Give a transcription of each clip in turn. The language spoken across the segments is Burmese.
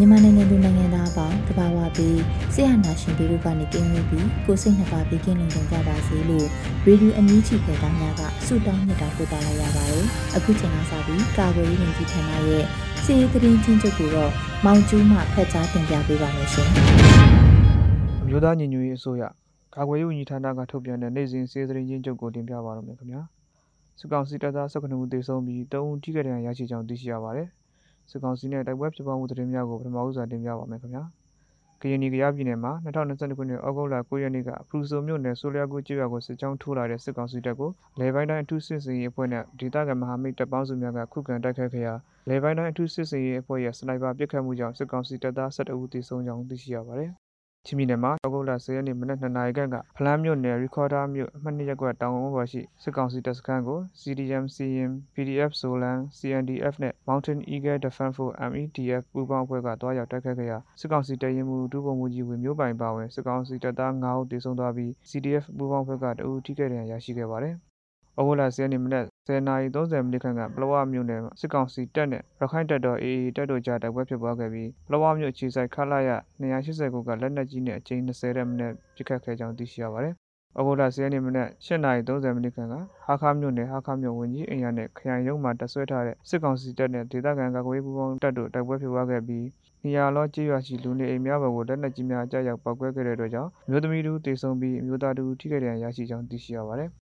မြန်မာနိုင်ငံသူနိုင်ငံသားအပေါင်းတဘာဝပြီးဆရာနာရှင်ပြည်တို့ကနေကင်းဝေးပြီးကိုစိတ်နှစ်ပါးပြီးကင်းလုံခြုံကြပါစေလို့ရေဒီယိုအန်ယူဂျီဖေသားများကဆုတောင်းမြတ်တာပို့တာလိုက်ရပါတယ်။အခုချိန်ကစပြီးကာဝေးရင်ကြီးဌာနရဲ့စီးသတင်းချင်းချုပ်ကိုတော့မောင်ကျူးမှဖက်ကြားတင်ပြပေးပါမယ်ရှင်။အမျိုးသားညီညွတ်ရေးအစိုးရကာကွယ်ရေးဝန်ကြီးဌာနကထုတ်ပြန်တဲ့နိုင်စဉ်စီးသတင်းချင်းချုပ်ကိုတင်ပြပါရမယ်ခင်ဗျာ။စစ်ကောင်စီတပ်သား၁၉ဦးသေဆုံးပြီး၃ဦးထိခိုက်ဒဏ်ရာရရှိကြောင်းသိရှိရပါတယ်။ စစ်ကောင်စီနဲ့တိုက်ပွဲဖြစ်ပွားမှုသတင်းများကိုပထမဦးစွာတင်ပြပါမယ်ခင်ဗျာ။ကရင်နီကယားပြည်နယ်မှာ2022ခုနှစ်ဩဂုတ်လ9ရက်နေ့ကဖရူဆိုမြို့နယ်ဆိုလျာကူကျေးရွာကိုစစ်ကြောင်းထိုးလာတဲ့စစ်ကောင်စီတပ်ကိုလေပိုင်းတိုင်းအထူးစစ်စင်ရေးအဖွဲ့နဲ့ဒေသခံမဟာမိတ်တပ်ပေါင်းစုများကခုခံတိုက်ခိုက်ခဲ့ရာလေပိုင်းတိုင်းအထူးစစ်စင်ရေးအဖွဲ့ရဲ့စနိုက်ပါပစ်ခတ်မှုကြောင့်စစ်ကောင်စီတပ်သား12ဦးသေဆုံးကြောင်းသိရှိရပါတယ်။ ချင်းပြည်နယ်မှာဩဂုတ်လ10ရက်နေ့မနက်2နာရီခန့်ကဖလန်းမြို့နယ်ရီခေါ်ဒါမြို့အမှတ်2ရပ်ကွက်တောင်ဝန်းပေါ်ရှိစစ်ကောင်စီတပ်စခန်းကို CDM CN PDF Solan CNDF နဲ့ Mountain Eagle Defense Force MEDF ပူးပေါင်းအဖွဲ့ကတွားရောက်တိုက်ခတ်ခဲ့ရာစစ်ကောင်စီတပ်ရင်းမှုဒုဗိုလ်မှူးကြီးဝေမျိုးပိုင်ပါဝင်စစ်ကောင်စီတပ်သား9ဦးသေဆုံးသွားပြီး CDF ပူးပေါင်းအဖွဲ့ကတအူထိခိုက်ဒဏ်ရာရရှိခဲ့ပါတယ်။ဩဂုတ်လ10ရက်နေ့မနက် 10:30မိနစ်ခန့်က ပလောဝမြို့နယ်စစ်ကောင်စီတပ်နဲ့ရခိုင်တပ်တော် AA တပ်တို့ကြား တိုက်ပွဲဖြစ်ပွားခဲ့ပြီး ပလောဝမြို့အခြေစိုက် ခလာရ289ကလက်နက်ကြီးနဲ့ အကြိမ်20တဲ့မိနစ်ပစ်ခတ်ခဲ့ကြောင်း သိရှိရပါတယ်။ဩဂုတ်လ10ရက်နေ့ မနက်8:30မိနစ်ခန့်က ဟာခါမြို့နယ် ဟာခါမြို့ဝင်ကြီးအိမ်ရနဲ့ ခရိုင်ရုံးမှာ တပ်ဆွဲထားတဲ့ စစ်ကောင်စီတပ်နဲ့ ဒေသခံကာကွယ်ရေးပူးပေါင်းတပ်တို့ တိုက်ပွဲဖြစ်ပွားခဲ့ပြီးနေရာလောကြေးရွာရှိ လူနေအိမ်များဘက်ကို လက်နက်ကြီးများကြားရောက်ပောက်ကွဲခဲ့တဲ့အတွက်ကြောင့်မြို့သမီးတို့တေဆုံပြီးမြို့သားတို့ထိခိုက်ဒဏ်ရာရရှိကြောင်း သိရှိရပါတယ်။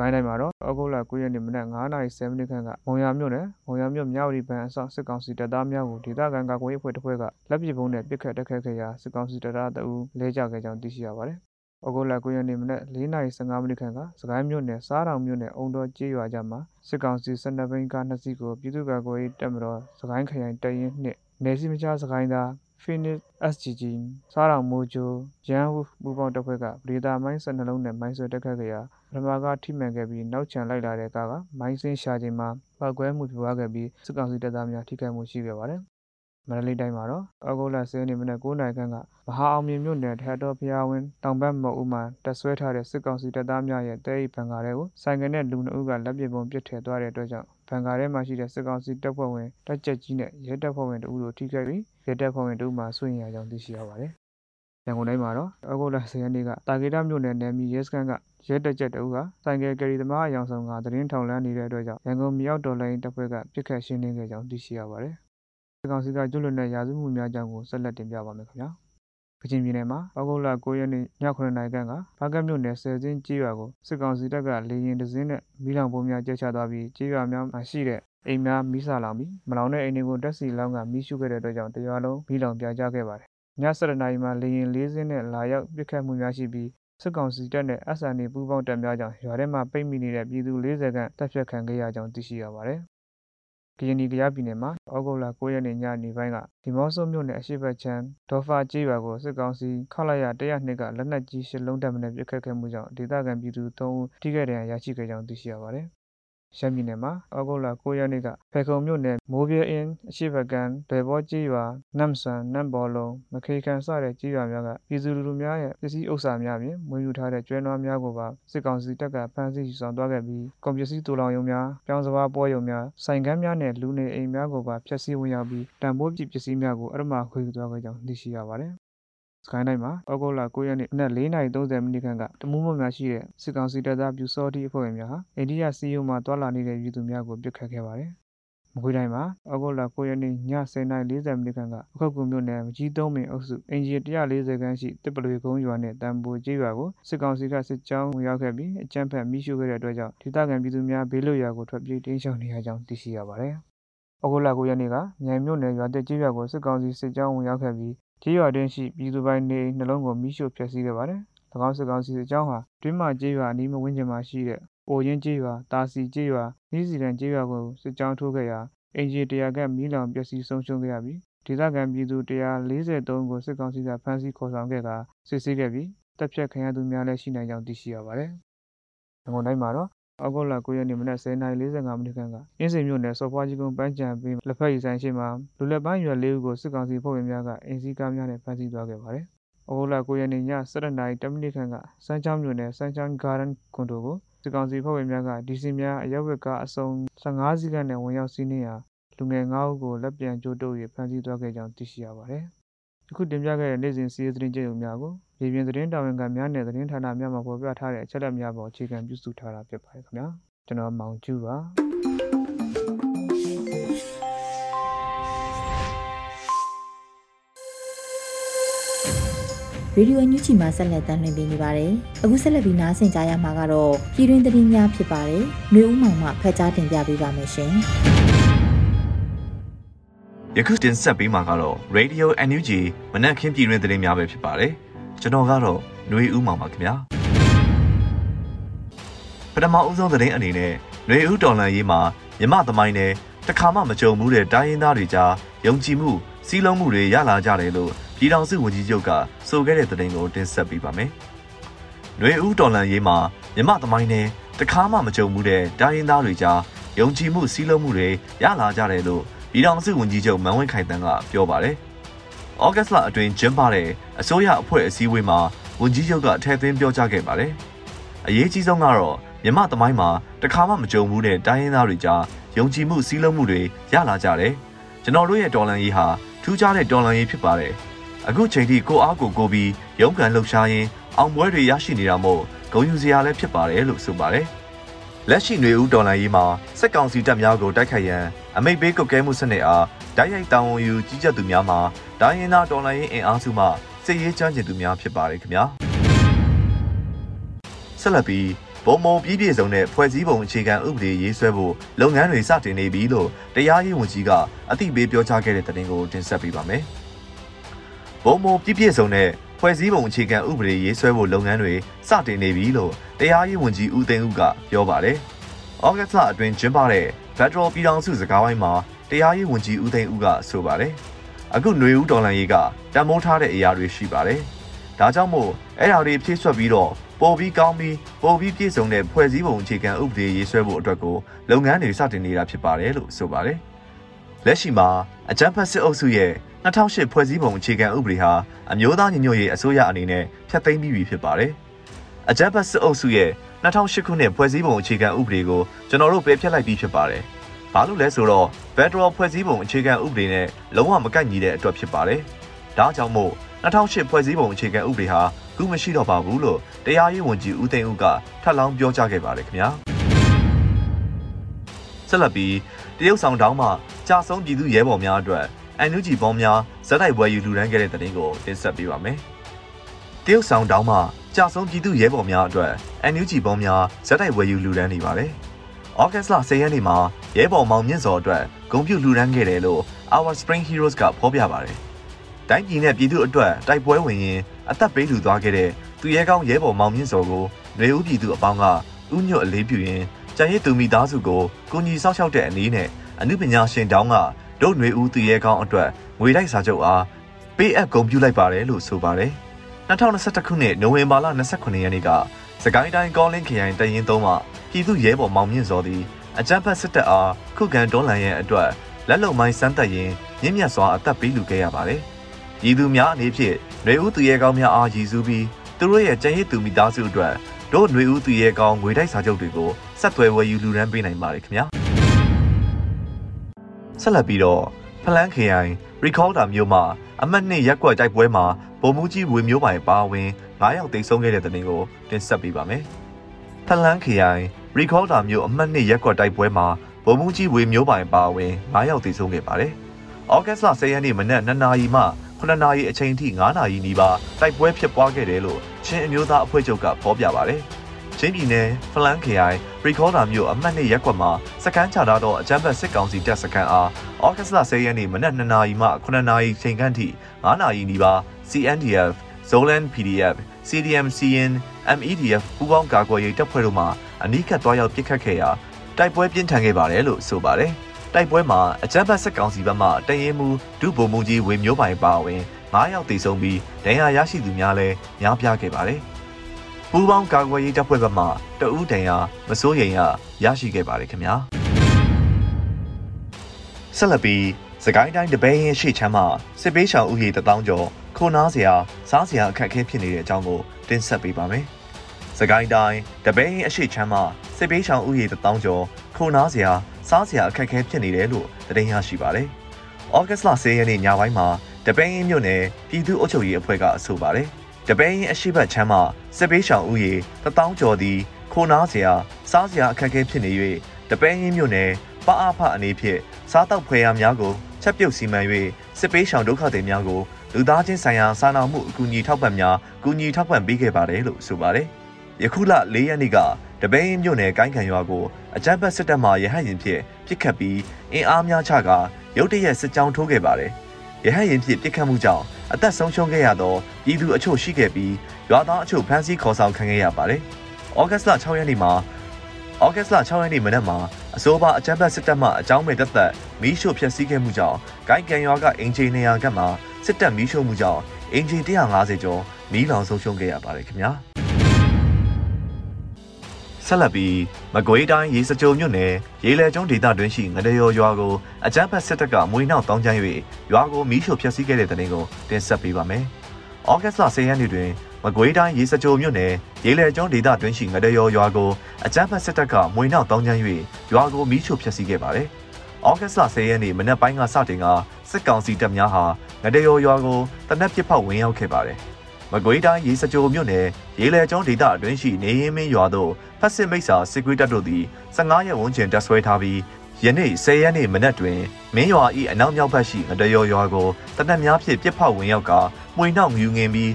ကိုင်းတိုင်းမှာတော့ဩဂုတ်လ9ရက်နေ့မနက်9:30မိနစ်ခန့်ကမုံရမြို့နယ်မုံရမြို့မြောက်ရီဘန်အစောင့်စစ်ကောင်စီတပ်သားများကိုဒေသခံကာကွယ်ရေးအဖွဲ့တစ်ဖွဲ့ကလက်ပစ်ဗုံးနဲ့ပစ်ခတ်တိုက်ခိုက်ခဲ့ရာစစ်ကောင်စီတပ်သားတအူးလဲကျခဲ့ကြောင်းသိရှိရပါတယ်။ဩဂုတ်လ9ရက်နေ့မနက်4:15မိနစ်ခန့်ကစကိုင်းမြို့နယ်စားတောင်မြို့နယ်အုံတော်ကျေးရွာကြားမှာစစ်ကောင်စီ12ဘိန်းကား2စီးကိုပြည်သူ့ကာကွယ်ရေးတပ်မတော်စကိုင်းခရိုင်တပ်ရင်းနှင့်နယ်စည်းမခြားစကိုင်းသား Phoenix SGG စားတောင်မိုးချိုရန်ဟူပူပေါင်းတပ်ဖွဲ့ကဗဒေတာမိုင်း12လုံးနဲ့မိုင်းဆွဲတက်ခတ်ခဲ့ရာပထမကထိမှန်ခဲ့ပြီးနောက်ချန်လိုက်လာတဲ့ကားကမိုင်းစင်းရှာချိန်မှာပောက်ကွဲမှုဖြစ်ပွားခဲ့ပြီးစစ်ကောင်စီတပ်သားများထိခိုက်မှုရှိခဲ့ပါတယ်။မန္တလေးတိုင်းမှာတော့အောက်ဂုတ်လ10ရက်နေ့မနက်9:00နာရီခန့်ကမဟာအောင်မြင်မြို့နယ်ထက်တော်ဖျားဝင်းတောင်ဘက်မအူမှာတပ်ဆွဲထားတဲ့စစ်ကောင်စီတပ်သားများရဲ့တဲအိပ်ဘန်ကားတွေကိုဆိုင်ကယ်နဲ့လူနှုတ်ကလက်ပစ်ပုံပစ်ထည့်သွားတဲ့အတွက်ကြောင့် ဘန်ကားထဲမှာရှိတဲ့စစ်ကောင်စီတပ်ဖွဲ့ဝင်တပ်ကြပ်ကြီးနဲ့ရဲတပ်ဖွဲ့ဝင်တို့ထိခိုက်ပြီးရဲတပ်ဖွဲ့ဝင်တို့မှဆွေးနွေးရကြောင်းသိရှိရပါတယ်။ရန်ကုန်တိုင်းမှာတော့ဩဂုတ်လ10ရက်နေ့ကတာဂေတာမြို့နယ်နယ်မြေရဲစခန်းကရဲတပ်ချက်တအုပ်ကဆိုင်ကယ်ကယ်ရီသမားအယောင်ဆောင်ကသတင်းထောင်လန်းနေတဲ့အတွက်ကြောင့်ရန်ကုန်မြောက်တော်လိုင်းတပ်ဖွဲ့ကပြစ်ခတ်ရှင်းလင်းခဲ့ကြောင်းသိရှိရပါတယ်။ဒီကောင်စီကကျွလွန်တဲ့ရာဇဝမှုများကြောင့်ကိုဆက်လက်တင်ပြပါမယ်ခင်ဗျာ။ ကချင်ပြည်နယ်မှာဩဂုတ်လ9ရက်နေ့ည9:00နာရီခန့်ကဘာကတ်မြို့နယ်ဆယ်စင်းကြေးရွာကိုစစ်ကောင်စီတပ်ကလေရင်တစင်းနဲ့မီးလောင်ပုံများကျချသွားပြီးကြေးရွာများမှာရှိတဲ့အိမ်များမီးဆလောင်ပြီးမလောင်တဲ့အိမ်တွေကိုတက်စီလောင်းကမီးရှို့ခဲ့တဲ့အတွက်ကြောင့်တရွာလုံးမီးလောင်ပြာကျခဲ့ပါတယ်။ည7:00နာရီမှာလေရင်၄စင်းနဲ့လာရောက်ပစ်ခတ်မှုများရှိပြီးစစ်ကောင်စီတပ်နဲ့ SNA ပူးပေါင်းတပ်များကြောင့်ရွာထဲမှာပိတ်မိနေတဲ့ပြည်သူ40ခန့်တပ်ဖြတ်ခံခဲ့ရကြောင်းသိရှိရပါတယ်။ ကရင်နီကယားပြည်နယ်မှာဩဂုတ်လ9ရက်နေ့ညနေပိုင်းကဒီမော့ဆိုမြို့နယ်အရှိတ်ချမ်းဒေါ်ဖာကျေးရွာကိုစစ်ကောင်စီခောက်လိုက်ရ102ကလက်နက်ကြီးရှစ်လုံးတပ်မနဲ့ပစ်ခတ်ခဲ့မှုကြောင့်ဒေသခံပြည်သူ3ဦးထိခိုက်ဒဏ်ရာရရှိခဲ့ကြောင်းသိရှိရပါတယ်။ ရှမ်းပြည်နယ်မှာ ဩဂုတ်လ9ရက်နေ့ကဖေခုံမြို့နယ် မိုးပြဲအင်း အရှိဘကန်ဘယ်ဘောကြီးရွာ နမ်ဆန် နမ်ဘော်လုံးမခေကန်စတဲ့ကြီးရွာများက ပြည်သူလူထုများရဲ့ ပစ္စည်းဥစ္စာများဖြင့်မွေးယူထားတဲ့ ကျွဲနွားများကိုပါ စစ်ကောင်စီတပ်က ဖမ်းဆီးယူဆောင်သွားခဲ့ပြီးကွန်ပစ္စည်းတူလောင်ရုံများ ပြောင်းစပါးပွဲရုံများ ဆိုင်ကမ်းများနဲ့ လူနေအိမ်များကိုပါ ဖျက်ဆီးဝင်ရောက်ပြီးတံပိုးပစ္စည်းများကိုအရမခွေသွားခဲ့ကြောင်း သိရှိရပါတယ် စကိုင်းတိုင်းမှာဩဂုတ်လ9ရက်နေ့နက်4:30မိနစ်ခန့်ကတမူးမများရှိတဲ့စစ်ကောင်စီတပ်သားပြူစောတိအဖွဲ့ဝင်များဟာအိန္ဒိယစီယုံမှာတွာလာနေတဲ့ပြည်သူများကိုပစ်ခတ်ခဲ့ပါတယ်။မကွေးတိုင်းမှာဩဂုတ်လ9ရက်နေ့ည10:40မိနစ်ခန့်ကအခုတ်ကူမြို့နယ်မကြီးသုံးပင်အုပ်စုအင်ဂျီ140ခန်းရှိတစ်ပလွေကုန်းရွာနဲ့တံပိုကျေးရွာကိုစစ်ကောင်စီကစစ်ကြောင်းဝင်ရောက်ခဲ့ပြီးအကြမ်းဖက်မိရှုခဲ့တဲ့အတွက်ကြောင့်ဒေသခံပြည်သူများဘေးလွတ်ရာကိုထွက်ပြေးတိမ်းရှောင်နေရကြောင်းသိရှိရပါတယ်။ဩဂုတ်လ9ရက်နေ့ကမြိုင်မြို့နယ်ရွာတက်ကျေးရွာကိုစစ်ကောင်စီစစ်ကြောင်းဝင်ရောက်ခဲ့ပြီး ကျေးရွာတွင်ရှိပြည်သူပိုင်းနေနှလုံးကိုမိရှို့ဖျက်ဆီးခဲ့ပါတယ်။၎င်းစစ်ကောင်စီစစ်ကြောင်းဟာတွင်းမကျေးရွာအနီးမဝန်းကျင်မှာရှိတဲ့အိုရင်ကျေးရွာတာစီကျေးရွာနှီးစီတန်ကျေးရွာကိုစစ်ကြောင်းထိုးခဲ့ရာအင်ဂျီတရာကမီးလောင်ပျက်စီးဆုံးရှုံးခဲ့ရပြီးဒေသခံပြည်သူ143ကိုစစ်ကောင်စီကဖမ်းဆီးခေါ်ဆောင်ခဲ့တာစစ်ဆေးခဲ့ပြီးတပ်ဖြတ်ခံရသူများလည်းရှိနိုင်ကြောင်းသိရှိရပါတယ်။ငုံတိုင်းမှာတော့ ဩဂုတ်လ9ရက်နေ့မနက်10:45မိနစ်ခန့်ကအင်းစိန်မြို့နယ်စော်ဖွားကြီးကုန်းပန်းချံပြီးလက်ဖက်ရည်ဆိုင်ရှိမှာလူလက်ပိုင်းရွယ်လေးဦးကိုစစ်ကောင်စီဖွဲ့ဝင်များကအင်းစည်းကားများနဲ့ဖမ်းဆီးသွားခဲ့ပါတယ်။ဩဂုတ်လ9ရက်နေ့ည7:10မိနစ်ခန့်ကစမ်းချောင်းမြို့နယ်စမ်းချောင်းဂါဒန်ကွန်ဒိုကိုစစ်ကောင်စီဖွဲ့ဝင်များကဒီစီများအရက်ဝက်ကားအစုံ15စီးကနဲ့ဝင်ရောက်စီးနင်းရာလူငယ်9ဦးကိုလက်ပြန်ကြိုးတုပ်၍ဖမ်းဆီးသွားခဲ့ကြောင်းသိရှိရပါတယ်။အခုတင်ပြခဲ့တဲ့နေ့စဉ်စီးရီးသတင်းကြေညာများကို ရေပြင်သတင်းတာဝန်ခံများနဲ့သတင်းဌာနများမှာဖော်ပြထားတဲ့အချက်အလက်များပေါ်အခြေခံပြုစုထားတာဖြစ်ပါတယ်ခင်ဗျာ။ကျွန်တော်မောင်ကျူပါရေဒီယိုညူချီမှာဆက်လက်တင်ပြနေပါတယ်။အခုဆက်လက်ပြီးနားဆင်ကြရမှာကတော့ပြည်တွင်းသတင်းများဖြစ်ပါတယ်။မျိုးဦးမောင်မှဖတ်ကြားတင်ပြပေးပါမယ်ရှင်။ယခုတင်ဆက်ပေးမှာကတော့ Radio NUG မနက်ခင်းပြည်တွင်းသတင်းများပဲဖြစ်ပါတယ်။ ကျွန်တော်ကတော့ຫນွေဦးမောင်ပါခင်ဗျာ။ပထမဦးဆုံးသတင်းအနေနဲ့ຫນွေဦးတော်လန်ရေးမှာမြမသမိုင်းနဲ့တခါမှမကြုံဘူးတဲ့တိုင်းရင်းသားတွေကြားယုံကြည်မှုစီးလုံးမှုတွေရလာကြတယ်လို့ပြည်ထောင်စုဝန်ကြီးချုပ်ကဆိုခဲ့တဲ့သတင်းကိုတင်ဆက်ပေးပါမယ်။ຫນွေဦးတော်လန်ရေးမှာမြမသမိုင်းနဲ့တခါမှမကြုံဘူးတဲ့တိုင်းရင်းသားတွေကြားယုံကြည်မှုစီးလုံးမှုတွေရလာကြတယ်လို့ပြည်ထောင်စုဝန်ကြီးချုပ်မန်ဝင်းခိုင်တန်းကပြောပါတယ်။ ဩဂတ်စ်လအတွင်းကျင်းပတဲ့အစိုးရအဖွဲ့အစည်းအဝေးမှာဝန်ကြီးချုပ်ကထည့်သွင်းပြောကြားခဲ့ပါတယ်။အရေးကြီးဆုံးကတော့မြမသမိုင်းမှာတခါမှမကြုံဘူးတဲ့တိုင်းရင်းသားတွေကြားယုံကြည်မှုစည်းလုံးမှုတွေရလာကြတယ်။ကျွန်တော်တို့ရဲ့တော်လန်ရေးဟာထူးခြားတဲ့တော်လန်ရေးဖြစ်ပါတယ်။အခုချိန်ထိကိုအားကိုကိုပြီးရုန်းကန်လှုပ်ရှားရင်းအောင်ပွဲတွေရရှိနေတာမို့ဂုဏ်ယူစရာလည်းဖြစ်ပါတယ်လို့ဆိုပါတယ်။ လက်ရှိຫນွေဦးတော်လန်ရေးမှာစက်ကောင်စီတပ်များကိုတိုက်ခိုက်ရန်အမိတ်ပေးကုတ်ကဲမှုစနစ်အားဓာတ်ရိုက်တောင်းဝန်ယူကြီးကြပ်သူများမှာဒိုင်းရင်သားတော်လန်ရေးအင်အားစုမှစစ်ရေးချမ်းကျင်သူများဖြစ်ပါတယ်ခင်ဗျာ။ဆက်လက်ပြီးပုံမုံပြည်ပြည်စုံတဲ့ဖွဲ့စည်းပုံအခြေခံဥပဒေရေးဆွဲဖို့လုပ်ငန်းတွေစတင်နေပြီလို့တရားရေးဝန်ကြီးကအသိပေးပြောကြားခဲ့တဲ့သတင်းကိုတင်ဆက်ပေးပါမယ်။ပုံမုံပြည်ပြည်စုံတဲ့ ဖွဲ့စည်းပုံအခြေခံဥပဒေရေးဆွဲဖို့လုပ်ငန်းတွေစတင်နေပြီလို့တရားရေးဝန်ကြီးဦးသိန်းဦးကပြောပါတယ်။ဩဂတ်စ်လအတွင်းကျင်းပတဲ့ Federal ပြည်ထောင်စုစကားဝိုင်းမှာတရားရေးဝန်ကြီးဦးသိန်းဦးကဆိုပါတယ်။အခုຫນွေဦးဒေါ်လာရေးကတံမိုးထားတဲ့အရာတွေရှိပါတယ်။ဒါကြောင့်မို့အဲ့ဒါတွေဖြည့်ဆွတ်ပြီးတော့ပိုပြီးကောင်းပြီးပိုပြီးပြည့်စုံတဲ့ဖွဲ့စည်းပုံအခြေခံဥပဒေရေးဆွဲဖို့အတွက်ကိုလုပ်ငန်းတွေစတင်နေတာဖြစ်ပါတယ်လို့ဆိုပါတယ်။လက်ရှိမှာအကြမ်းဖက်စစ်အုပ်စုရဲ့ 2008ဖွဲ့စည်းပုံအခြေခံဥပဒေဟာအမျိုးသားညီညွတ်ရေးအစိုးရအနေနဲ့ဖျက်သိမ်းပြီးပြီဖြစ်ပါတယ်။အကြမ်းဖက်စစ်အုပ်စုရဲ့2008ခုနှစ်ဖွဲ့စည်းပုံအခြေခံဥပဒေကိုကျွန်တော်တို့ပယ်ဖျက်လိုက်ပြီးဖြစ်ပါတယ်။ဘာလို့လဲဆိုတော့ Federal ဖွဲ့စည်းပုံအခြေခံဥပဒေနဲ့လုံးဝမကိုက်ညီတဲ့အတွက်ဖြစ်ပါတယ်။ဒါကြောင့်မို့2008ဖွဲ့စည်းပုံအခြေခံဥပဒေဟာခုမရှိတော့ပါဘူးလို့တရားရေးဝန်ကြီးဦးသိန်းဦးကထပ်လောင်းပြောကြားခဲ့ပါတယ်ခင်ဗျာဆက်လက်ပြီးတရုတ်ဆောင်တောင်းမှကြာဆုံးပြည်သူရဲဘော်များအတွက် အန်ယူဂျီဘောင်းများဇက်တိုက်ပွဲယူလူဒန်းခဲ့တဲ့တဲ့တင်ကိုတင်ဆက်ပေးပါမယ်တရုတ်ဆောင်တောင်းမှကြာဆုံးပြည်သူရဲဘော်များအတွက်အန်ယူဂျီဘောင်းများဇက်တိုက်ပွဲယူလူဒန်းနေပါတယ်ဩဂတ်စ်လ10ရက်နေ့မှာရဲဘော်မောင်မြင့်စော်အတွက်ဂုံပြုလူဒန်းခဲ့တယ်လို့ Our Spring Heroes ကဖော်ပြပါတယ်တိုင်းပြည်နဲ့ပြည်သူအတွက်တိုက်ပွဲဝင်ရင်အသက်ပေးလူသွားခဲ့တဲ့သူရဲကောင်းရဲဘော်မောင်မြင့်စော်ကိုနေဦးပြည်သူအပေါင်းကဥညွတ်အလေးပြုရင်းကြံရည်သူမိသားစုကိုကိုညီဆောက်ရှောက်တဲ့အနေနဲ့အမှုပညာရှင်တောင်းက ဒုတ်ຫນွေဦးသူရဲကောင်းအတွက်ငွေတိုက်စာချုပ်အားပေးအပ်ဂုဏ်ပြုလိုက်ပါတယ်လို့ဆိုပါတယ်2021ခုနှစ်နိုဝင်ဘာလ29ရက်နေ့ကစကိုင်းတိုင်းကောလင်းခရိုင်တရင်သုံးမှပြည်သူရဲဘော်မောင်မြင့်စော်သည်အကြမ်းဖက်စစ်တပ်အားခုခံတွန်းလှန်ရန်အတွက်လက်လုံမိုင်းစမ်းတက်ရင်းမြင့်မြတ်စွာအသက်ပေးလူခဲ့ရပါတယ်။ပြည်သူများအနေဖြင့်ຫນွေဦးသူရဲကောင်းများအားရည်စူးပြီးသူတို့ရဲ့ကြံရည်သူမိသားစုအတွက်တို့ຫນွေဦးသူရဲကောင်းငွေတိုက်စာချုပ်တွေကိုဆက်သွယ်ဝယ်ယူလူရန်ပေးနိုင်ပါတယ်ခင်ဗျာ ဆက်လက်ပြီးတော့ဖလန်းခရိုင်ရီကော်ဒါမြို့မှာအမှတ်နှစ်ရက်ကွက်တိုက်ပွဲမှာဗိုလ်မှူးကြီးဝေမျိုးပိုင်ပါဝင်9ယောက်တိတ်ဆုံးခဲ့တဲ့တဲ့တင်ကိုတင်ဆက်ပေးပါမယ်။ဖလန်းခရိုင်ရီကော်ဒါမြို့အမှတ်နှစ်ရက်ကွက်တိုက်ပွဲမှာဗိုလ်မှူးကြီးဝေမျိုးပိုင်ပါဝင်9ယောက်တိတ်ဆုံးခဲ့ပါတယ်။ဩဂတ်စ်လ10ရက်နေ့မနက်2နာရီမှ9နာရီအချိန်ထိ9နာရီနီးပါးတိုက်ပွဲဖြစ်ပွားခဲ့တယ်လို့ချင်းအမျိုးသားအဖွဲ့ချုပ်ကဖော်ပြပါတယ်။ ချင်းပြည်နယ်ဖလန်ခရိုင်ရီကော်ဒါမြို့အမှတ်2ရပ်ကွက်မှာစကန်ချထားသောအကြမ်းဖက်စစ်ကောင်စီတပ်စခန်းအားဩဂတ်စ်လ10ရက်နေ့မနက်2နာရီမှ9နာရီချိန်ခန့်ထိ9နာရီနီးပါး CNDF Zolan PDF CDM CN MEDF ပူးပေါင်းကာကွယ်ရေးတပ်ဖွဲ့တို့မှအနီးကပ်သွားရောက်ပစ်ခတ်ခဲ့ရာတိုက်ပွဲပြင်းထန်ခဲ့ပါတယ်လို့ဆိုပါတယ်တိုက်ပွဲမှာအကြမ်းဖက်စစ်ကောင်စီဘက်မှတရင်မူဒုဗိုလ်မှူးကြီးဝေမျိုးပိုင်ပါဝင်9ယောက်တေဆုံးပြီးဒဏ်ရာရရှိသူများလည်းများပြားခဲ့ပါတယ် ပူးပေါင်းကာကွယ်ရေးတပ်ဖွဲ့ဘက်မှတအူးတန်ရာမစိုးရိမ်ရရရှိခဲ့ပါတယ်ခင်ဗျာဆက်လက်ပြီးစကိုင်းတိုင်းတပင်းရဲ့ရှေ့ချမ်းမှာစစ်ပေးရှောင်ဥယျာဉ်တထောင်ကျော်ခုနားစရာစားစရာအခက်အခဲဖြစ်နေတဲ့အကြောင်းကိုတင်ဆက်ပေးပါမယ်စကိုင်းတိုင်းတပင်းရဲ့ရှေ့ချမ်းမှာစစ်ပေးရှောင်ဥယျာဉ်တထောင်ကျော်ခုနားစရာစားစရာအခက်အခဲဖြစ်နေတယ်လို့သတင်းရရှိပါတယ်။ဩဂတ်စ်လ10ရက်နေ့ညပိုင်းမှာတပင်းမြို့နယ်ပြည်သူ့အုပ်ချုပ်ရေးအဖွဲ့ကအဆိုပါတယ်။ တပင်းရင်အရှိတ်ချမ်းမှာစစ်ပေးရှောင်ဥယေတထောင်ကျော်သည်ခိုနားစရာစားစရာအခက်အခဲဖြစ်နေ၍တပင်းရင်မြို့နယ်ပအဖအနေဖြင့်စားတောက်ဖွယ်ရာများကိုချက်ပြုတ်စီမံ၍စစ်ပေးရှောင်ဒုက္ခသည်များကိုလူသားချင်းဆိုင်ရာစာနာမှုအကူအညီထောက်ပံ့များကူညီထောက်ပံ့ပေးခဲ့ပါတယ်လို့ဆိုပါတယ်။ယခုလ၄ရက်နေ့ကတပင်းမြို့နယ်ကိုင်းခံရွာကိုအကြမ်းဖက်စစ်တပ်မှရဟတ်ရင်ဖြင့်ပစ်ခတ်ပြီးအင်အားများချကရုတ်တရက်စစ်ကြောင်းထိုးခဲ့ပါတယ်။ ရဟတ်ရင်ဖြင့်ပစ်ခတ်မှုကြောင့်အသက်ဆုံးရှုံးခဲ့ရသောပြည်သူအချို့ရှိခဲ့ပြီးရွာသားအချို့ဖမ်းဆီးခေါ်ဆောင်ခံခဲ့ရပါတယ်။ဩဂတ်စ်လ6ရက်နေ့မှာဩဂတ်စ်လ6ရက်နေ့မနက်မှာအစိုးရအကြမ်းဖက်စစ်တပ်မှအကြောင်းမဲ့တပ်သက်မီးရှို့ဖျက်ဆီးခဲ့မှုကြောင့်ဂိုင်းကန်ရွာကအင်ဂျင်နေရာကမှစစ်တပ်မီးရှို့မှုကြောင့်အင်ဂျင်150ကျော်မီးလောင်ဆုံးရှုံးခဲ့ရပါတယ်ခင်ဗျာ။ ဆက်လက်ပြီးမကွေးတိုင်းရေစကြိုမြို့နယ်ရေလဲကျွန်းဒေသတွင်ရှိငရရောရွာကိုအကြမ်းဖက်စစ်တပ်ကမွေနှောက်တောင်းကျမ်း၍ရွာကိုမီးရှို့ဖျက်ဆီးခဲ့တဲ့တဲ့တင်ကိုတင်ဆက်ပေးပါမယ်။ဩဂတ်စ်လ10ရက်နေ့တွင်မကွေးတိုင်းရေစကြိုမြို့နယ်ရေလဲကျွန်းဒေသတွင်ရှိငရရောရွာကိုအကြမ်းဖက်စစ်တပ်ကမွေနှောက်တောင်းကျမ်း၍ရွာကိုမီးရှို့ဖျက်ဆီးခဲ့ပါတယ်။ဩဂတ်စ်လ10ရက်နေ့မနက်ပိုင်းကစတင်ကစစ်ကောင်စီတပ်များဟာငရရောရွာကိုတနက်ပစ်ဖောက်ဝင်ရောက်ခဲ့ပါတယ်။ မကွေးတိုင်းရေစကြိုမြို့နယ်ရေလဲကျွန်းဒေသအတွင်းရှိနေရင်မင်းရွာသို့ဖက်စစ်မိတ်ဆာစစ်ကွေးတပ်တို့သည်15ရက်ဝန်းကျင်တပ်ဆွဲထားပြီးယနေ့10ရက်နေ့မနက်တွင်မင်းရွာ၏အနောက်မြောက်ဘက်ရှိငတရောရွာကိုတနက်များဖြင့်ပြစ်ဖောက်ဝင်ရောက်ကမှွေနှောက်မြူငင်ပြီး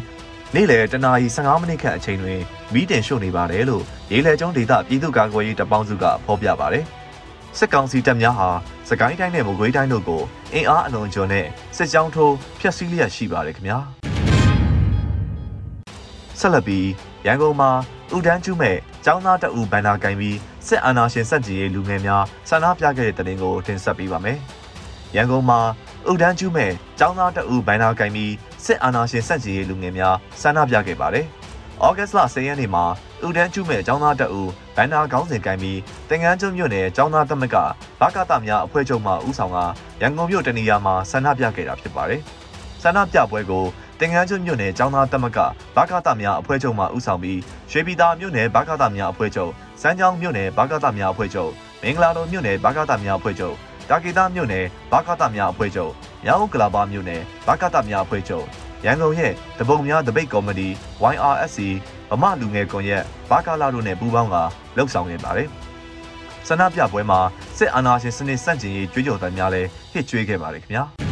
နေ့လယ်တနာရီ15မိနစ်ခန့်အချိန်တွင်မီးတင်ရှို့နေပါတယ်လို့ရေလဲကျွန်းဒေသပြည်သူ့ကာကွယ်ရေးတပ်ပေါင်းစုကဖော်ပြပါတယ်စစ်ကောင်စီတပ်များဟာစကိုင်းတိုင်းနဲ့မကွေးတိုင်းတို့ကိုအင်အားအလွန်ကျွံနဲ့စစ်ကြောင်းထိုးဖျက်ဆီးလျက်ရှိပါတယ်ခင်ဗျာ။ ဆက်လက်ပြီးရန်ကုန်မှာဥဒန်းကျူးမဲ့ចောင်းသားတအူဘန်နာကင်ပြီးစစ်အာဏာရှင်စက်ကြီးရဲ့လူငယ်များဆန္ဒပြခဲ့တဲ့တဲ့တင်ကိုတင်ဆက်ပေးပါမယ်။ရန်ကုန်မှာဥဒန်းကျူးမဲ့ចောင်းသားတအူဘန်နာကင်ပြီးစစ်အာဏာရှင်စက်ကြီးရဲ့လူငယ်များဆန္ဒပြခဲ့ပါတယ်။ဩဂတ်စ်လ10ရက်နေ့မှာဥဒန်းကျူးမဲ့ចောင်းသားတအူဘန်နာခေါင်းစဉ်ကင်ပြီးတင်ငန်းကျွန်းမြို့နယ်ចောင်းသားသမက်ကဘကတများအဖွဲ့ချုပ်မှဦးဆောင်ကရန်ကုန်မြို့တနေရာမှာဆန္ဒပြခဲ့တာဖြစ်ပါတယ်။ ဆန္ဒပြပွဲကိုတင်ငန်းကျွမြို့နယ်ကျောင်းသားတက်မကဘာကတာများအဖွဲ့ချုပ်မှဦးဆောင်ပြီးရွှေပြည်သာမြို့နယ်ဘာကတာများအဖွဲ့ချုပ်စမ်းချောင်းမြို့နယ်ဘာကတာများအဖွဲ့ချုပ်မင်္ဂလာတော်မြို့နယ်ဘာကတာများအဖွဲ့ချုပ်တာဂီတာမြို့နယ်ဘာကတာများအဖွဲ့ချုပ်ရန်ကုန်ကလာပါမြို့နယ်ဘာကတာများအဖွဲ့ချုပ်ရန်ကုန်ရဲ့တပုံများတပိတ်ကော်မတီ YRSC ဗမာလူငယ်ကွန်ရက်ဘာကာလာတို့နဲ့ပူးပေါင်းကလှုပ်ဆောင်နေပါတယ်ဆန္ဒပြပွဲမှာစစ်အာဏာရှင်စနစ်ဆန့်ကျင်ရေးကြွေးကြော်သံများလည်းဟစ်ကြွေးခဲ့ပါတယ်ခင်ဗျာ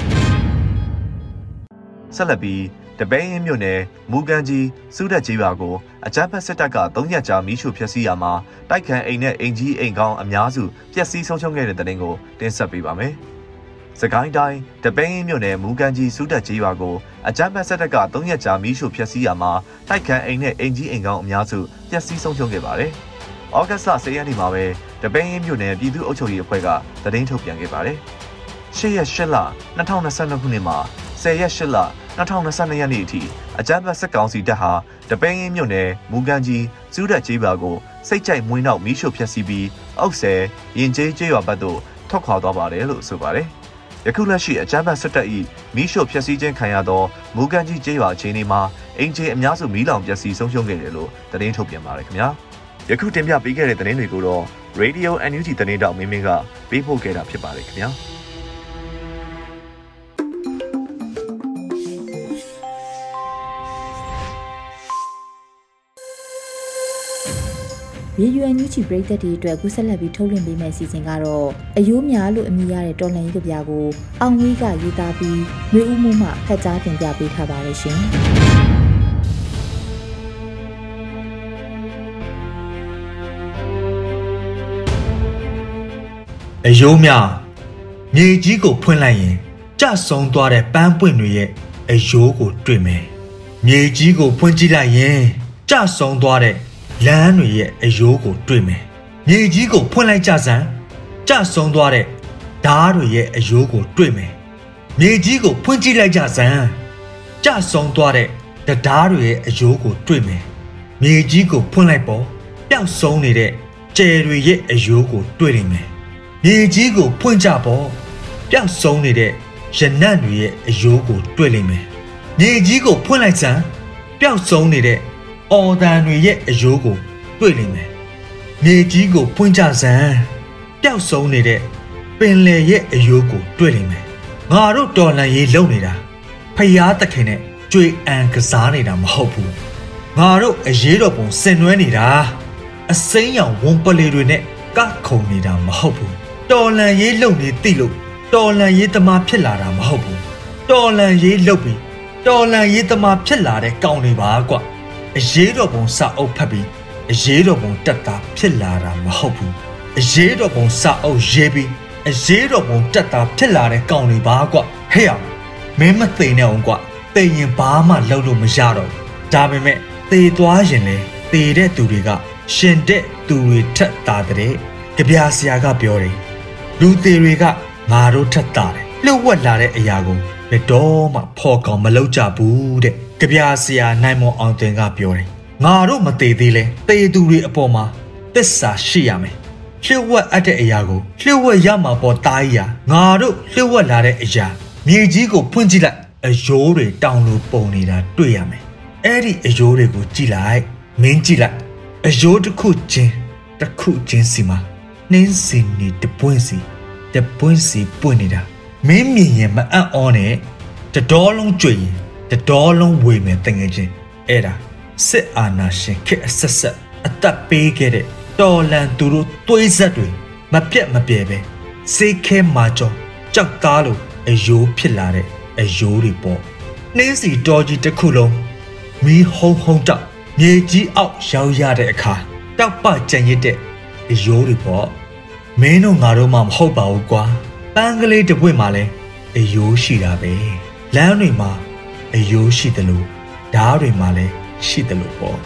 ဆက်လက်ပြီးတပိန်းမြို့နယ်မူကန်ကြီးစုတက်ကြီးပါကိုအကြမ်းဖက်စစ်တပ်က၃ရက်ကြာမီးရှို့ဖျက်ဆီးရာမှာတိုက်ခန်အိမ်နဲ့အိမ်ကြီးအိမ်ကောင်းအများစုပျက်စီးဆုံးရှုံးခဲ့တဲ့တဲ့တင်ကိုတင်ဆက်ပေးပါမယ်။စကိုင်းတိုင်းတပိန်းမြို့နယ်မူကန်ကြီးစုတက်ကြီးပါကိုအကြမ်းဖက်စစ်တပ်က၃ရက်ကြာမီးရှို့ဖျက်ဆီးရာမှာတိုက်ခန်အိမ်နဲ့အိမ်ကြီးအိမ်ကောင်းအများစုပျက်စီးဆုံးရှုံးခဲ့ပါတယ်။ဩဂတ်စ်လ10ရက်နေ့မှာပဲတပိန်းမြို့နယ်ပြည်သူ့အုပ်ချုပ်ရေးအဖွဲ့ကသတင်းထုတ်ပြန်ခဲ့ပါတယ်။၈ရက်၈လ2022ခုနှစ်မှာ10ရက်8လ 2022ရက်နေ့အထိအကြမ်းဖက်စစ်ကောင်စီတပ်ဟာတပိန်းရင်းမြို့နယ်မူကန်ကြီးစူးတက်ကြီးပါကိုစိတ်ကြိုက်မွေးနောက်မီးရှို့ဖျက်ဆီးပြီးအောက်ဆယ်ရင်ကျေးကျေးရွာဘက်သို့ထွက်ခွာသွားပါတယ်လို့ဆိုပါတယ်။ယခုလက်ရှိအကြမ်းဖက်စစ်တပ်၏မီးရှို့ဖျက်ဆီးခြင်းခံရသောမူကန်ကြီးကျေးရွာအခြေအနေမှာအင်ဂျီအများစုမီးလောင်ပျက်စီးဆုံးရှုံးခဲ့တယ်လို့သတင်းထုတ်ပြန်ပါတယ်ခင်ဗျာ။ယခုတင်ပြပေးခဲ့တဲ့သတင်းတွေကိုတော့ Radio NUG သတင်းတောက်မင်းမင်းကပေးပို့ခဲ့တာဖြစ်ပါတယ်ခင်ဗျာ။ ရေယူအန်ယူချီပရိသတ်တွေအတွက်ကူးဆက်လက်ပြီးထုတ်လွှင့်ပေးမယ့်အစီအစဉ်ကတော့အယိုးများလို့အမည်ရတဲ့တော်လန်ရေးကြပြကိုအောင်ဝေးကရေးသားပြီးမျိုးဦးမှုမှဖတ်ကြားတင်ပြပေးထားပါရရှင်။အယိုးများမြေကြီးကိုဖွင့်လိုက်ရင်ကြဆုံသွားတဲ့ပန်းပွင့်တွေရဲ့အယိုးကိုတွေ့မယ်မြေကြီးကိုဖွင့်ကြည့်လိုက်ရင်ကြဆုံသွားတဲ့ လမ်းတွေရဲ့အယိုးကိုတွေ့မယ်မြေကြီးကိုဖွင့်လိုက်ကြစမ်းကြဆုံသွားတဲ့ဓားတွေရဲ့အယိုးကိုတွေ့မယ်မြေကြီးကိုဖွင့်ကြည့်လိုက်ကြစမ်းကြဆုံသွားတဲ့တရားတွေရဲ့အယိုးကိုတွေ့မယ်မြေကြီးကိုဖွင့်လိုက်ပေါ်ပျောက်ဆုံးနေတဲ့ကျယ်တွေရဲ့အယိုးကိုတွေ့နိုင်မယ်မြေကြီးကိုဖွင့်ကြပေါ်ပျောက်ဆုံးနေတဲ့ရနံ့တွေရဲ့အယိုးကိုတွေ့လိမ့်မယ်။မြေကြီးကိုဖွင့်လိုက်စမ်းပျောက်ဆုံးနေတဲ့ အော်တန်တွေရဲ့အယိုးကိုတွေ့လိမ့်မယ်။မြေကြီးကိုဖွင့်ကြစမ်းပျောက်ဆုံးနေတဲ့ပင်လယ်ရဲ့အယိုးကိုတွေ့လိမ့်မယ်။ငါတို့တော်လန်ရေးလုပ်နေတာဖျားသခင်နဲ့ကြွေအံကစားနေတာမဟုတ်ဘူး။ငါတို့အရေးတော်ပုံဆင်နွှဲနေတာအစိမ်းရောင်ဝုံပလေတွေနဲ့ကခုံနေတာမဟုတ်ဘူး။တော်လန်ရေးလုပ်နေတိလို့တော်လန်ရေးသမားဖြစ်လာတာမဟုတ်ဘူးတော်လန်ရေးလုပ်ပြီးတော်လန်ရေးသမားဖြစ်လာတဲ့ကောင်းတွေပါကွ အရေးတော်ပုံစာအုပ်ဖတ်ပြီးအရေးတော်ပုံတက်တာဖြစ်လာတာမဟုတ်ဘူးအရေးတော်ပုံစာအုပ်ရေးပြီးအရေးတော်ပုံတက်တာဖြစ်လာတဲ့ကောင်းတွေပါကွဟဲ့အောင်မင်းမသိနေအောင်ကွသိရင်ဘာမှလုပ်လို့မရတော့ဒါပေမဲ့သေသွားရင်လေသေတဲ့သူတွေကရှင်တဲ့သူတွေထက်တာတဲ့ကြပြဆရာကပြောတယ်လူသေးတွေကငါတို့ထက်တာတယ်လှုပ်ဝက်လာတဲ့အရာကိုဘယ်တော့မှဖော်ကောင်မလုပ်ကြဘူးတဲ့ ကြပြဆရာနိုင်မောင်အောင်တင်ကပြောတယ်ငါတို့မသေးသေးလဲတေသူတွေအပေါ်မှာသစ္စာရှိရမယ်လှုပ်ဝက်အပ်တဲ့အရာကိုလှုပ်ဝက်ရမှာပေါ်တားရငါတို့လှုပ်ဝက်လာတဲ့အရာမြေကြီးကိုဖွင့်ကြည့်လိုက်အယိုးတွေတောင်လိုပုံနေတာတွေ့ရမယ်အဲ့ဒီအယိုးတွေကိုကြည့်လိုက်မင်းကြည့်လိုက်အယိုးတစ်ခုချင်းတစ်ခုချင်းစီမှာနှင်းစင်နေတပွင့်စီတပွင့်စီပွင့်နေတာမင်းမြင်ရင်မအံ့ဩနဲ့တတော်လုံးကြွရင် တတော်လုံးဝေမယ်တငယ်ချင်းအဲ့ဒါစစ်အာဏာရှင်ခက်အဆက်ဆက်အသက်ပေးခဲ့တဲ့တော်လန်သူတို့သွေးဆက်တွေမပြတ်မပြဲပဲစေးခဲမာကြောကြောက်သားလို့အယိုးဖြစ်လာတဲ့အယိုးတွေပေါ့နှင်းစီတော်ကြီးတစ်ခုလုံးမီးဟုံးဟုံးတောက်မြေကြီးအောက်ရောက်ရတဲ့အခါတောက်ပကြံရစ်တဲ့အယိုးတွေပေါ့မင်းတို့ငါတို့မှမဟုတ်ပါဘူးကွာပန်းကလေးတစ်ပွင့်မှာလဲအယိုးရှိတာပဲလမ်းတွေမှာ အယိုးရှိတယ်လို့ဓားတွေမှာလဲရှိတယ်လို့ပေါ့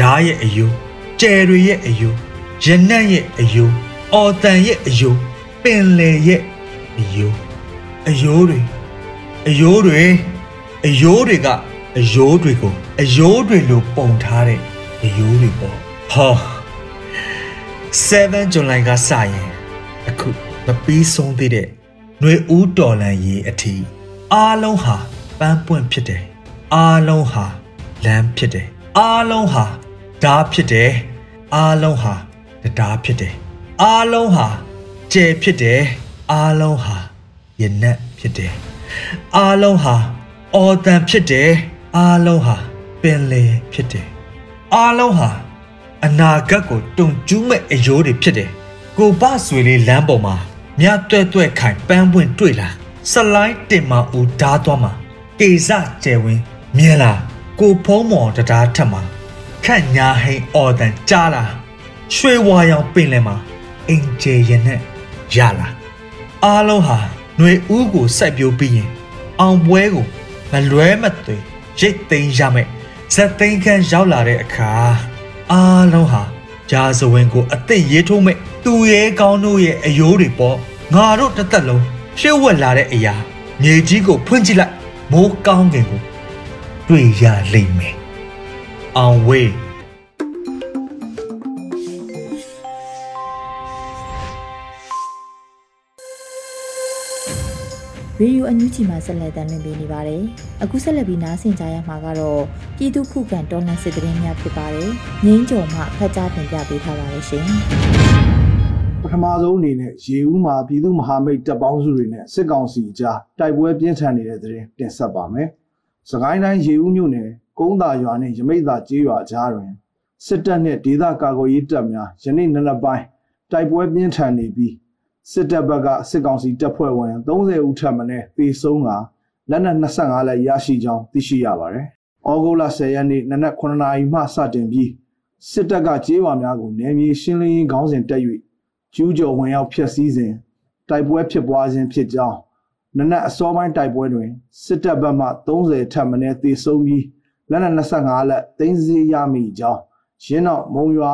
ဓားရဲ့အယိုးကျယ်တွေရဲ့အယိုးရနံ့ရဲ့အယိုးအော်တန်ရဲ့အယိုးပင်လေရဲ့အယိုးအယိုးတွေအယိုးတွေအယိုးတွေကအယိုးတွေကိုအယိုးတွေလိုပုံထားတဲ့အယိုးတွေပေါ့ဟော7 July ကစရင်အခုမပြီးဆုံးသေးတဲ့ຫນွေဦးတော်လန်ရေးအထီးအားလုံးဟာ ပန်းပွင့်ဖြစ်တယ်အားလုံးဟာလမ်းဖြစ်တယ်အားလုံးဟာဓာဖြစ်တယ်အားလုံးဟာတရားဖြစ်တယ်အားလုံးဟာကျဲဖြစ်တယ်အားလုံးဟာယနက်ဖြစ်တယ်အားလုံးဟာအော်တန်ဖြစ်တယ်အားလုံးဟာပင်လေဖြစ်တယ်အားလုံးဟာအနာဂတ်ကိုတုံကျူးမဲ့အယိုးတွေဖြစ်တယ်ကိုပဆွေလေးလမ်းပေါ်မှာမြတ်တွဲ့တွဲ့ခိုင်ပန်းပွင့်တွေ့လာဆလိုင်းတင်မဦးဓာသွားမှာ ကေစကျယ်ဝင်းမြင်လာကိုဖုံးမော်တရားထက်မှာခန့်ညာဟိန်အော်တန်ကြားလာရွှေဝါရောင်ပင်လယ်မှာအင်ဂျယ်ရနဲ့ရလာအားလုံးဟာຫນွေဦးကိုစိုက်ပျိုးပြီးရင်အောင်ပွဲကိုမလွဲမသွေရိတ်သိမ်းရမယ်ဇက်သိမ်းခန်းရောက်လာတဲ့အခါအားလုံးဟာဂျာဇဝင်ကိုအသက်ရေးထိုးမဲ့သူရဲကောင်းတို့ရဲ့အယိုးတွေပေါ့ငါတို့တစ်သက်လုံးရှေ့ဝက်လာတဲ့အရာမြေကြီးကိုဖွင့်ကြည့်လိုက် မိုးကောင်းကင်ကိုတွေ့ရလိမ့်မယ်အောင်ဝေးရေဒီယိုအန်ယူဂျီမှာဆက်လက်တင်ပြနေပါတယ်။အခုဆက်လက်ပြီးနားဆင်ကြရမှာကတော့ပြည်သူခုခံတော်လှန်စစ်တရင်များဖြစ်ပါတယ်။ငင်းကြော်မှဖတ်ကြားတင်ပြပေးထားပါတယ်ရှင် ပထမဆုံးအနေနဲ့ရေဦးမှာပြည်သူ့မဟာမိတ်တပ်ပေါင်းစုတွေနဲ့စစ်ကောင်စီကြားတိုက်ပွဲပြင်းထန်နေတဲ့သတင်းတင်ဆက်ပါမယ်။စကိုင်းတိုင်းရေဦးမြို့နယ်ကုန်းသာရွာနဲ့ရမိတ်သာကျေးရွာကြားတွင်စစ်တပ်နဲ့ဒေသကာကွယ်ရေးတပ်များယနေ့နနက်ပိုင်းတိုက်ပွဲပြင်းထန်နေပြီးစစ်တပ်ဘက်ကစစ်ကောင်စီတပ်ဖွဲ့ဝင်30ဦးထပ်မံတေဆုံးကလက်နက်25လက်ရရှိကြောင်းသိရှိရပါတယ်။ဩဂုတ်လ10ရက်နေ့နနက်9နာရီမှစတင်ပြီးစစ်တပ်ကကြေးဝါများကိုနယ်မြေရှင်းလင်းရေးခေါင်းစဉ်တက်၍ ကျူးကျော်ဝင်ရောက်ဖျက်ဆီးစဉ်တိုက်ပွဲဖြစ်ပွားခြင်းဖြစ်ကြောင်းနနက်အစောပိုင်းတိုက်ပွဲတွင်စစ်တပ်ဘက်မှ30ထပ်မံတေဆုံးပြီးလက်နက်25လက်သိမ်းဆည်းရမိကြောင်းရင်းတော့မုံရွာ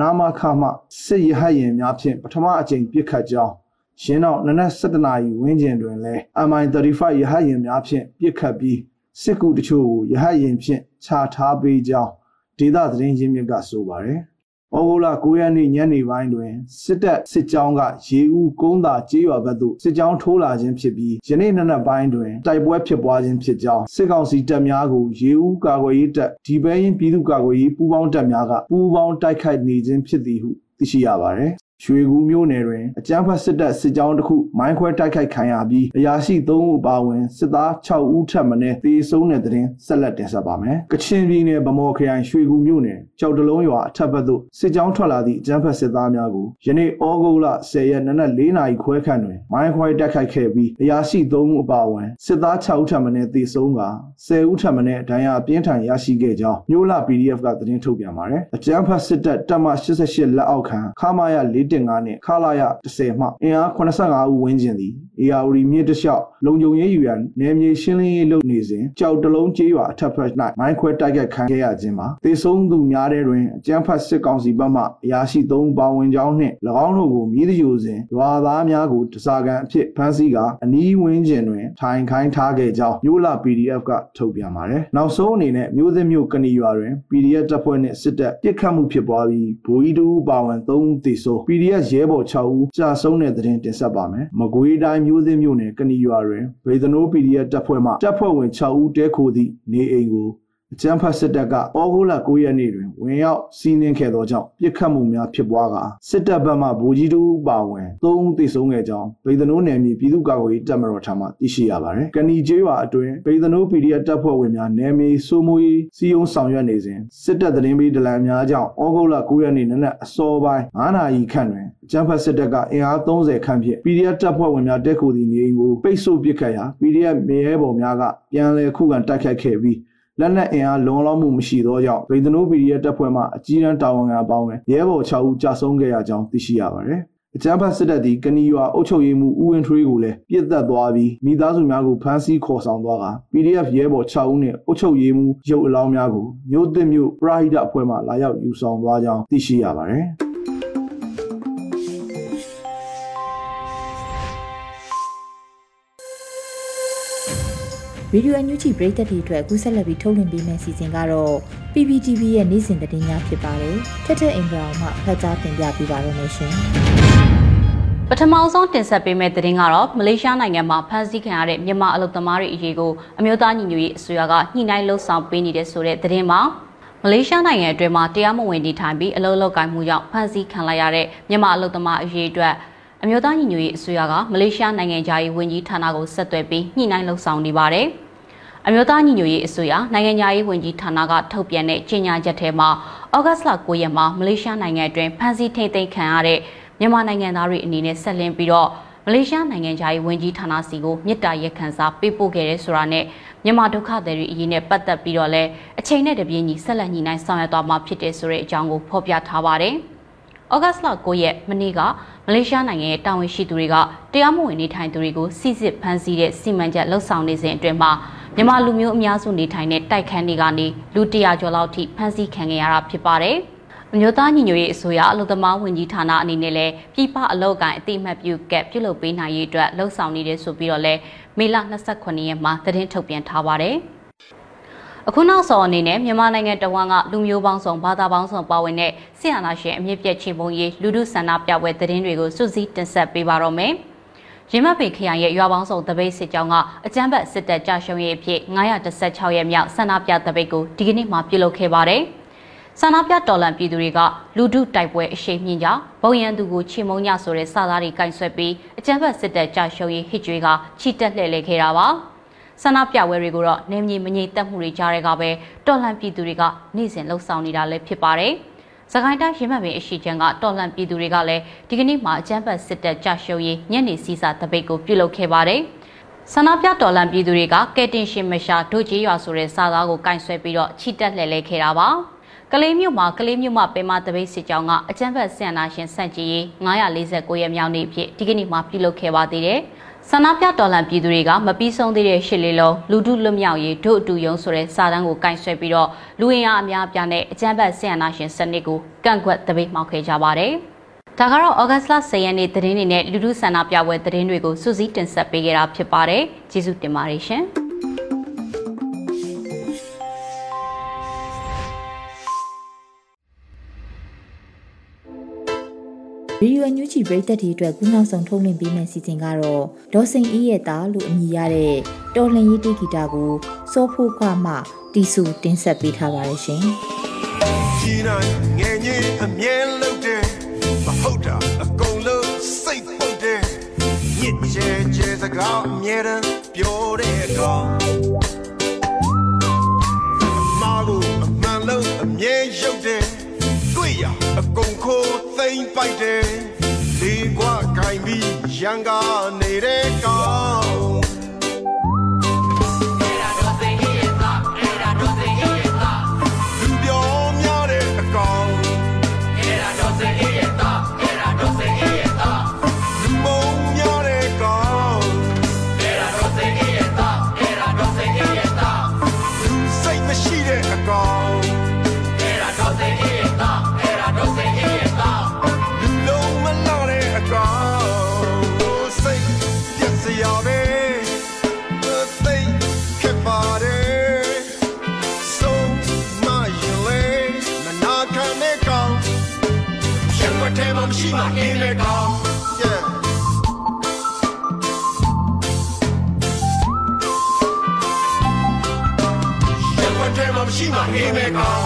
နာမခမှစစ်ရဟတ်ရင်များဖြင့်ပထမအကြိမ်ပြစ်ခတ်ကြောင်းရင်းတော့နနက်7နာရီဝန်းကျင်တွင်လဲ MI35 ရဟတ်ရင်များဖြင့်ပြစ်ခတ်ပြီးစစ်ကူတချို့ကိုရဟတ်ရင်ဖြင့်ခြာထားပေးကြောင်းဒေသသတင်းရင်းမြစ်ကဆိုပါတယ်။ ဩဂုတ်လ9ရက်နေ့ညနေပိုင်းတွင်စစ်တပ်စစ်ကြောင်းကရေဦးကုန်းသာကျေးရွာဘက်သို့စစ်ကြောင်းထိုးလာခြင်းဖြစ်ပြီးယနေ့နနက်ပိုင်းတွင်တိုက်ပွဲဖြစ်ပွားခြင်းဖြစ်ကြောင်းစစ်ကောင်စီတပ်များကိုရေဦးကာကွယ်ရေးတပ်ဒီပဲရင်ပြည်သူ့ကာကွယ်ရေးပူးပေါင်းတပ်များကပူးပေါင်းတိုက်ခိုက်နေခြင်းဖြစ်သည်ဟုသိရှိရပါသည် ရွှေကူမြို့နယ်တွင်အကြမ်းဖက်စစ်တပ်စစ်ကြောင်းတစ်ခုမိုင်းခွဲတိုက်ခိုက်ခံရပြီးအရာရှိ3ဦးပါဝင်စစ်သား6ဦးထပ်မံတေဆုံးတဲ့တဲ့ဆက်လက်တင်ဆက်ပါမယ်။ကချင်ပြည်နယ်ဗမော်ခရိုင်ရွှေကူမြို့နယ်ကြောက်တလုံးရွာအထက်ဘက်သို့စစ်ကြောင်းထွက်လာသည့်အကြမ်းဖက်စစ်သားများကိုယနေ့ဩဂုတ်လ10ရက်နနက်4နာရီခွဲခန့်တွင်မိုင်းခွဲတိုက်ခိုက်ခဲ့ပြီးအရာရှိ3ဦးပါဝင်စစ်သား6ဦးထပ်မံတေဆုံးက10ဦးထပ်မံဒဏ်ရာအပြင်းထန်ရရှိခဲ့ကြောင်းမြို့လ PDF ကသတင်းထုတ်ပြန်ပါတယ်။အကြမ်းဖက်စစ်တပ်တပ်မ88လက်အောက်ခံခမာယာ4 1.5နဲ့ခလာရ10မှအင်အား85ဦးဝန်းကျင်သည် ARD မြစ်တလျှောက်လုံခြုံရေးယူရန်နယ်မြေရှင်းလင်းရေးလုပ်နေစဉ်ကြောက်တလုံးကျေးရွာအထက်ဘက်၌မိုင်းခွဲတိုက်ခိုက်ခံခဲ့ရခြင်းမှာသေဆုံးသူများတဲ့တွင်အကြမ်းဖက်စစ်ကောင်စီဘက်မှအရာရှိ3ပါဝင်ကြောင်းနှင့်၎င်းတို့ကိုမြည်သယူစဉ်ရွာသားများကိုတစားကန်အဖြစ်ဖမ်းဆီးကအနီးဝန်းကျင်တွင်ထိုင်ခိုင်းထားခဲ့ကြောင်းမြို့လာ PDF ကထုတ်ပြန်ပါတယ်။နောက်ဆုံးအနေနဲ့မြို့သစ်မြို့ကဏီရွာတွင် PDF တပ်ဖွဲ့နှင့်စစ်တပ်ပြစ်ခတ်မှုဖြစ်ပွားပြီးဗိုလ်ကြီးတို့ပါဝင်3ဦးသေဆုံး PDF ရဲဘော်6ဦးကြာဆုံးတဲ့သတင်းတင်ဆက်ပါမယ်။မကွေးတိုင်းမျိုးစင်းမြို့နယ်ကဏီရွာတွင်ဗေဒနိုး PDF တပ်ဖွဲ့မှတပ်ဖွဲ့ဝင်6ဦးတဲခိုသည့်နေအိမ်ကို အကြမ်းဖက်စစ်တပ်ကဩဂုတ်လ9ရက်နေ့တွင်ဝင်ရောက်စီးနင်းခဲ့သောကြောင့်ပြစ်ခတ်မှုများဖြစ်ပွားကာစစ်တပ်ဘက်မှဗိုလ်ကြီးတို့ပါဝင်3ဦးသေဆုံးခဲ့ကြောင်းဗေဒနိုးနယ်မြေပြည်သူ့ကာကွယ်ရေးတပ်မတော်ထံမှသိရှိရပါသည်။ကဏီကျေးရွာအတွင်းဗေဒနိုး PDF တပ်ဖွဲ့ဝင်များနယ်မြေစိုးမိုးရေးစီယုံဆောင်ရွက်နေစဉ်စစ်တပ်သတင်းပေးဒလန်များကြောင့်ဩဂုတ်လ9ရက်နေ့နနက်အစောပိုင်း9နာရီခန့်တွင်အကြမ်းဖက်စစ်တပ်ကအင်အား30ခန့်ဖြင့် PDF တပ်ဖွဲ့ဝင်များတက်ခုသည့်နေအိမ်ကိုပိတ်ဆို့ပစ်ခတ်ရာ PDF မြေရဲဘော်များကပြန်လည်ခုခံတိုက်ခိုက်ခဲ့ပြီး လက်နက်အင်အားလုံလောက်မှုမရှိသောကြောင့်ဗေဒနိုး PDF တပ်ဖွဲ့မှအကြီးအကဲတာဝန်ခံအပေါင်းရဲဘော်6ဦးကြာဆုံးခဲ့ရကြောင်းသိရှိရပါတယ်။အကြမ်းဖက်စစ်တပ်သည်ကနီရွာအုပ်ချုပ်ရေးမှူးဦးဝင်းထွေးကိုလည်းပြစ်တက်သွားပြီးမိသားစုများကိုဖမ်းဆီးခေါ်ဆောင်သွားက PDF ရဲဘော်6ဦးနှင့်အုပ်ချုပ်ရေးမှူးရုပ်အလောင်းများကိုမြို့သစ်မြို့ပရာဟိတအဖွဲ့မှလာရောက်ယူဆောင်သွားကြောင်းသိရှိရပါတယ်။ ရေဒီယိုအန်ယူဂျီပရိသတ်တွေအတွက်အခုဆက်လက်ပြီးထုတ်လွှင့်ပေးမယ့်စီစဉ်ကတော့ PPTV ရဲ့နေ့စဉ်သတင်းများဖြစ်ပါတယ်။ထက်ထက်အင်္ဂါအောင်မှဖတ်ကြားတင်ပြပေးပါရမရှင်။ပထမဆုံးတင်ဆက်ပေးမယ့်သတင်းကတော့မလေးရှားနိုင်ငံမှာဖမ်းဆီးခံရတဲ့မြန်မာအလုပ်သမားတွေအရေးကိုအမျိုးသားညီညွတ်ရေးအစိုးရကညှိနှိုင်းလှုပ်ဆောင်ပေးနေတဲ့ဆိုတဲ့သတင်းမှာမလေးရှားနိုင်ငံအတွင်းမှာတရားမဝင်နေထိုင်ပြီးအလုပ်လုပ်ကိုင်မှုကြောင့်ဖမ်းဆီးခံလိုက်ရတဲ့မြန်မာအလုပ်သမားအရေးအတွက်အမျိုးသားညီညွတ်ရေးအစိုးရကမလေးရှားနိုင်ငံသားရေးဝန်ကြီးဌာနကိုဆက်သွယ်ပြီးညှိနှိုင်းလှုပ်ဆောင်နေပါတယ်။ အမျိုးသားညီညွတ်ရေးအစိုးရနိုင်ငံသားရေးဝန်ကြီးဌာနကထုတ်ပြန်တဲ့ကြေညာချက်ထဲမှာဩဂတ်လ9ရက်မှာမလေးရှားနိုင်ငံအတွင်းဖမ်းဆီးထိန်းသိမ်းခံရတဲ့မြန်မာနိုင်ငံသားတွေအနေနဲ့ဆက်လင်းပြီးတော့မလေးရှားနိုင်ငံသားရေးဝန်ကြီးဌာနစီကိုမြစ်တာရက်ခံစာပေးပို့ခဲ့တဲ့ဆိုတာနဲ့မြန်မာဒုက္ခသည်တွေအရေးနဲ့ပတ်သက်ပြီးတော့လည်းအချိန်နဲ့တပြေးညီဆက်လက်ညီနိုင်ဆောင်ရွက်သွားမှာဖြစ်တဲ့ဆိုတဲ့အကြောင်းကိုဖော်ပြထားပါတယ်။ဩဂတ်လ9ရက်မနေ့ကမလေးရှားနိုင်ငံရဲ့တာဝန်ရှိသူတွေကတရားမဝင်နေထိုင်သူတွေကိုစစ်စစ်ဖမ်းဆီးတဲ့စီမံချက်လှုပ်ဆောင်နေစဉ်အတွင်းမှာ မြန်မာလူမျိုးအများစုနေထိုင်တဲ့တိုက်ခန်းတွေကနေလူတရာကျော်လောက်ထိဖမ်းဆီးခံခဲ့ရတာဖြစ်ပါတယ်။အမျိုးသားညီညွတ်ရေးအစိုးရအလုပ်သမားဝန်ကြီးဌာနအနေနဲ့လည်းပြည်ပအလုပ်ကိုင်အတိမတ်ပြုကက်ပြုလုပ်ပေးနိုင်ရေးအတွက်လှုံ့ဆော်နေတယ်ဆိုပြီးတော့လည်းမေလ29ရက်မှာသတင်းထုတ်ပြန်ထားပါတယ်။အခုနောက်ဆုံးအနေနဲ့မြန်မာနိုင်ငံတဝန်းကလူမျိုးပေါင်းစုံဘာသာပေါင်းစုံပါဝင်တဲ့ဆရာနာရှင်အမြင့်ပြည့်ချင်းပုံရေးလူထုဆန္ဒပြပွဲသတင်းတွေကိုစုစည်းတင်ဆက်ပေးပါတော့မယ်။ ရင်းမပေခရိုင်ရဲ့ရွာပေါင်းစုံတပိတ်စစ်ကြောင်းကအကြမ်းဖက်စစ်တပ်ကြာရှုံးရေးအဖြစ်916ရက်မြောက်ဆန္ဒပြတပိတ်ကိုဒီကနေ့မှပြုလုပ်ခဲ့ပါတယ်။ဆန္ဒပြတော်လှန်ပြည်သူတွေကလူထုတိုက်ပွဲအရှိန်မြင့်ကြဘုံရန်သူကိုချေမုံညဆိုတဲ့စာသားတွေကင်ဆွဲပြီးအကြမ်းဖက်စစ်တပ်ကြာရှုံးရေးဟစ်ကြွေးကချီတက်လှည့်လည်ခဲ့တာပါ။ဆန္ဒပြပွဲတွေကိုတော့နေမြေမငြိမ်သက်မှုတွေကြားတွေကပဲတော်လှန်ပြည်သူတွေကနေ့စဉ်လှုပ်ဆောင်နေတာလည်းဖြစ်ပါတယ်။ စကိုင်းတိုင်းရမတ်ပင်အရှိချမ်းကတော်လှန်ပြည်သူတွေကလည်းဒီကနေ့မှအကြမ်းဖက်စစ်တပ်ကြရှုံးရေးညနေစီးစာတပိတ်ကိုပြုလုပ်ခဲ့ပါတယ်။ဆန္ဒပြတော်လှန်ပြည်သူတွေကကဲတင်ရှင်မရှာဒုကြီးရွာဆိုတဲ့စာသားကိုကင်ဆယ်ပြီးတော့ချီတက်လှည့်လဲခဲ့တာပါ။ကလေးမြို့မှာကလေးမြို့မှာပင်မတပိတ်စစ်ကြောင်းကအကြမ်းဖက်ဆန္ဒရှင်စန့်ကျင်ရေး949ရက်မြောက်နေ့ဖြစ်ဒီကနေ့မှပြုလုပ်ခဲ့ပါသေးတယ်။ ဆန္ဒပြတော်လှန်ပြည်သူတွေကမပြီးဆုံးသေးတဲ့ရှစ်လေးလုံးလူထုလွတ်မြောက်ရေးဒုအတူယုံဆိုတဲ့စာတမ်းကိုကင်ဆယ်ပြီးတော့လူဝင်အားအများအပြားနဲ့အကြမ်းဖက်ဆန္ဒရှင်စနစ်ကိုကန့်ကွက်တပိတ်မှောက်ခဲ့ကြပါတယ်။ဒါကတော့ဩဂတ်စ်လ10ရက်နေ့သတင်းတွေနဲ့လူထုဆန္ဒပြပွဲသတင်းတွေကိုစုစည်းတင်ဆက်ပေးခဲ့တာဖြစ်ပါတယ်။ကျေးဇူးတင်ပါတယ်ရှင်။ ဗီဒီယိုညူချီပရိသတ်တွေအတွက်ခုနောက်ဆုံးထုတ်လွှင့်ပေးမယ့်စီစဉ်ကတော့ဒေါ်စိန်အေးရဲ့သားလို့အမည်ရတဲ့တော်လှန်ရေးတေဂီတာကိုစောဖို့ခွမှတီဆူတင်ဆက်ပေးထားပါတယ်ရှင်။ကြီးနိုင်ငယ်ငယ်အမြဲလုပ်တယ်မဟုတ်တာအကုန်လုံးစိတ်ပုတ်တယ်ညစ်ချဲချဲစကားအမြဲတမ်းပြောတဲ့ကောင်မာကိုအမှန်လုံးအမြဲရုပ်တယ်တွေ့ရ အကုန်ခိုးသိမ့်ပိုက်တယ်လေးကွာခိုင်ပြီးရန်ကားနေတဲ့ကောင် မှအင်းနဲ့ကောင်း yeah ရက်ွက်ထဲမှာမရှိမှအင်းနဲ့ကောင်း